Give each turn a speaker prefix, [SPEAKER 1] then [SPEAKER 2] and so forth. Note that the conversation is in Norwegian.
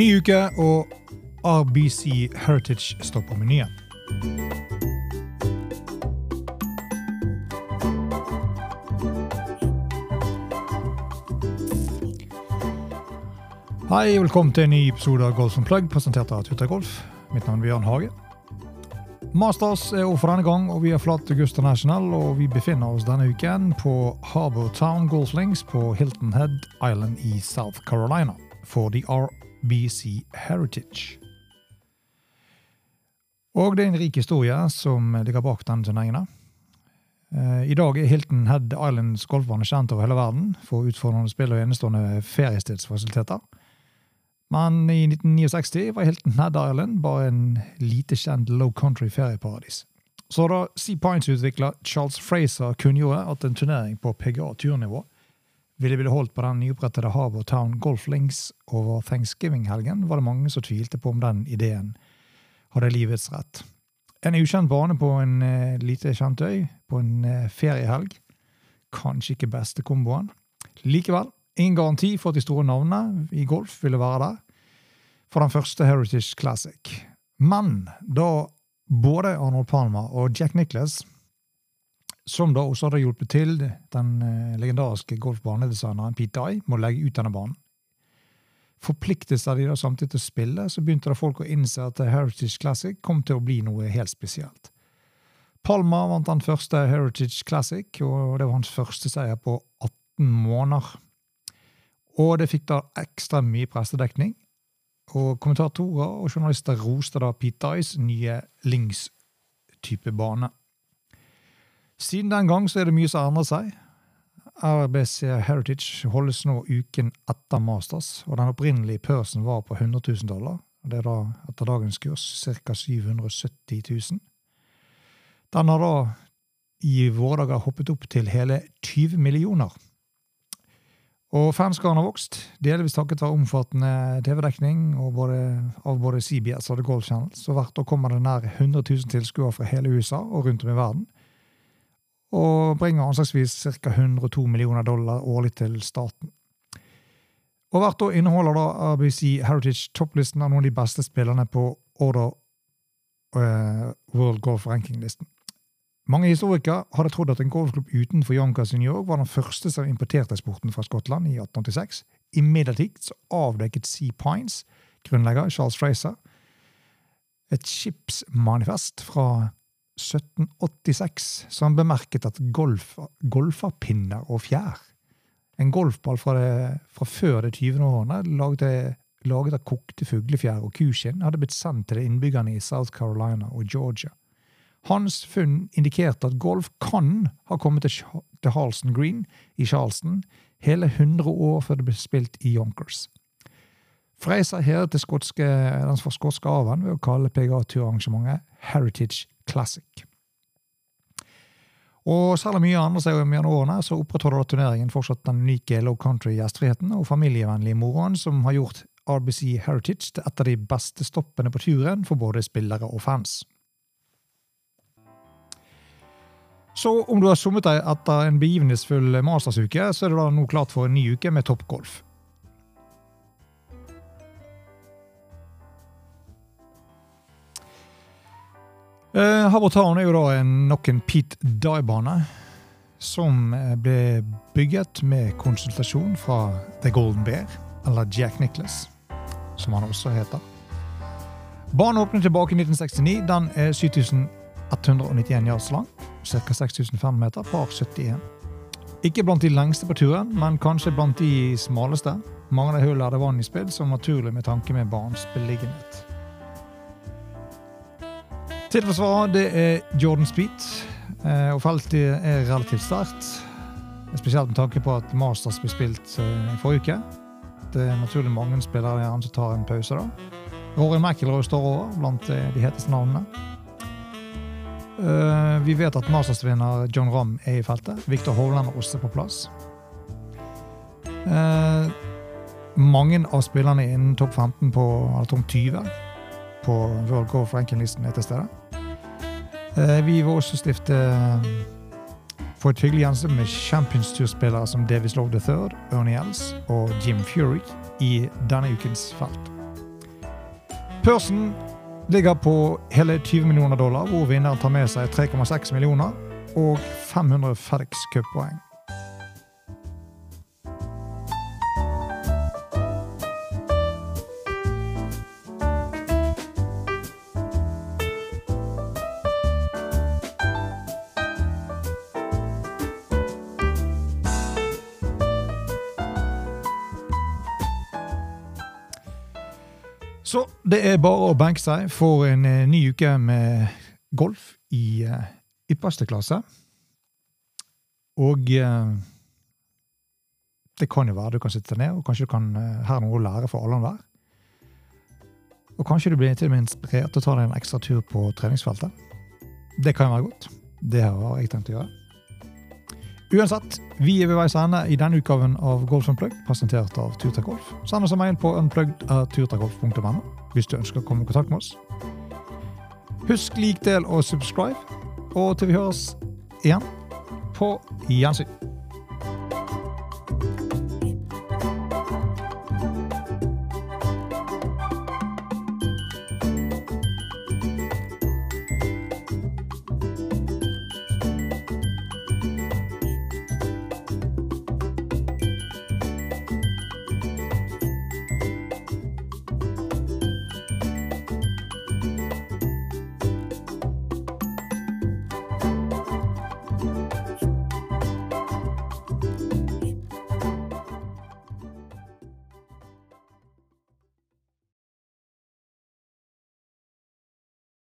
[SPEAKER 1] Ny uke, og RBC Heritage står på menyen. Hei, velkommen til en ny episode av Golf Plug, presentert av Twitter Golf. Mitt navn er Bjørn Hage. Masters er over for denne gang, og vi har forlatt Augusta National. Og vi befinner oss denne uken på Harbour Town Golf Links på Hilton Head Island i South Carolina for The RBC Heritage. Og det er en rik historie som ligger bak denne turneringen. Eh, I dag er Hilton Head Islands golfbane kjent over hele verden for utfordrende spill og enestående feriestedsfasiliteter. Men i 1969 var Hilton Head Island bare en lite kjent low country ferieparadis. Så da Sea Pines-utvikler Charles Fraser kunngjorde at en turnering på PGA-turnivå ville bli holdt på den nyopprettede Harbour Town Golf Links over thanksgiving-helgen, var det mange som tvilte på om den ideen hadde livets rett. En ukjent bane på en eh, lite kjent øy på en eh, feriehelg. Kanskje ikke beste komboen. Likevel, ingen garanti for at de store navnene i golf ville være der for den første Heritage Classic. Men da både Arnold Palmer og Jack Nicholas, som da også hadde hjulpet til den eh, legendariske golfbanedesigneren Pete Dye med å legge ut denne banen, forpliktet seg de da samtidig til å spille, så begynte da folk å innse at Heritage Classic kom til å bli noe helt spesielt. Palma vant den første Heritage Classic, og det var hans første seier på 18 måneder. Og det fikk da ekstra mye pressedekning. Og kommentatorer og journalister roste da Pete Dyes nye Lynx-type bane. Siden den gang så er det mye som endrer seg. RBC Heritage holdes nå uken etter Masters, og den opprinnelige pørsen var på 100 000 dollar. Det er da etter dagens kurs ca. 770 000. Den har da i våre dager hoppet opp til hele 20 millioner. Og fanskaren har vokst, delvis takket være omfattende TV-dekning av både CBS og The Golf Channel. Så hvert år kommer det nær 100 000 tilskuere fra hele USA og rundt om i verden og bringer anslagsvis ca. 102 millioner dollar årlig til staten. Og Hvert år inneholder da RBC Heritage topplisten av noen av de beste spillerne på Order uh, World Golf Ranking-listen. Mange historikere hadde trodd at en golfklubb utenfor Yonkers i New York var den første som importerte sporten fra Skottland i 1886. Imidlertid avdekket Sea Pines, grunnlegger Charles Fraser, et skipsmanifest fra 1786 så han bemerket at golf, golferpinner og fjær En golfball fra, det, fra før det 20. århundret, laget, laget av kokte fuglefjær og kuskinn, hadde blitt sendt til innbyggerne i South Carolina og Georgia. Hans funn indikerte at golf kan ha kommet til, til Halston Green i Charleston hele 100 år før det ble spilt i Yonkers. Fraser hedret den skotske arven ved å kalle PGA-turarrangementet Heritage Classic. Og om mye andre seg gjennom årene, så opprettholder turneringen fortsatt den unike low country-gjestfriheten og familievennlige moroen som har gjort RBC Heritage til et av de beste stoppene på turen for både spillere og fans. Så om du har summet deg etter en begivenhetsfull mastersuke, så er det da nå klart for en ny uke med toppgolf. Uh, Habertown er jo da nok en Pete Dye-bane som eh, ble bygget med konsultasjon fra The Golden Bear, eller Jack Nicholas, som han også heter. Banen åpnet tilbake i 1969. Den er 7191 yards lang, ca. 6500 meter, par 71. Ikke blant de lengste på turen, men kanskje blant de smaleste. Mange av hullene hadde vann i spill, som naturlig med tanke med banens beliggenhet. Til forsvar det er Jordan Speed, eh, og feltet er relativt sterkt. Spesielt med tanke på at Masters ble spilt eh, i forrige uke. Det er naturlig mange spillere gjerne som tar en pause. da. Rory McIlroy står over blant eh, de heteste navnene. Vi vet at Masters-vinner John Ramm er i feltet. Victor Hovland er også på plass. Mange av spillerne innen topp 15 på, eller topp 20 på World Golf Ranking-listen er til stede. Eh, vi vil også stifte for få et hyggelig gjensyn med Champions Tour-spillere som Davis Love III, Ernie Els og Jim Fury i denne ukens felt. Pørsen ligger på hele 20 millioner dollar, hvor vinneren tar med seg 3,6 millioner og 500 FedEx Cup-poeng. Så det er bare å benke seg for en eh, ny uke med golf i eh, ypperste klasse. Og eh, det kan jo være du kan sitte ned, og kanskje du kan eh, her noe å lære for alle og enhver. Og kanskje du blir til og med inspirert til å ta deg en ekstra tur på treningsfeltet. Det kan jo være godt. Det har jeg tenkt å gjøre. Uansett, vi er ved veis ende i denne utgaven av Golf Unplugged, presentert av Turtreck Golf. Send oss en mail på unplugged.turtrekkgolf.no hvis du ønsker å komme i kontakt med oss. Husk lik del og subscribe, og til vi høres igjen, på gjensyn.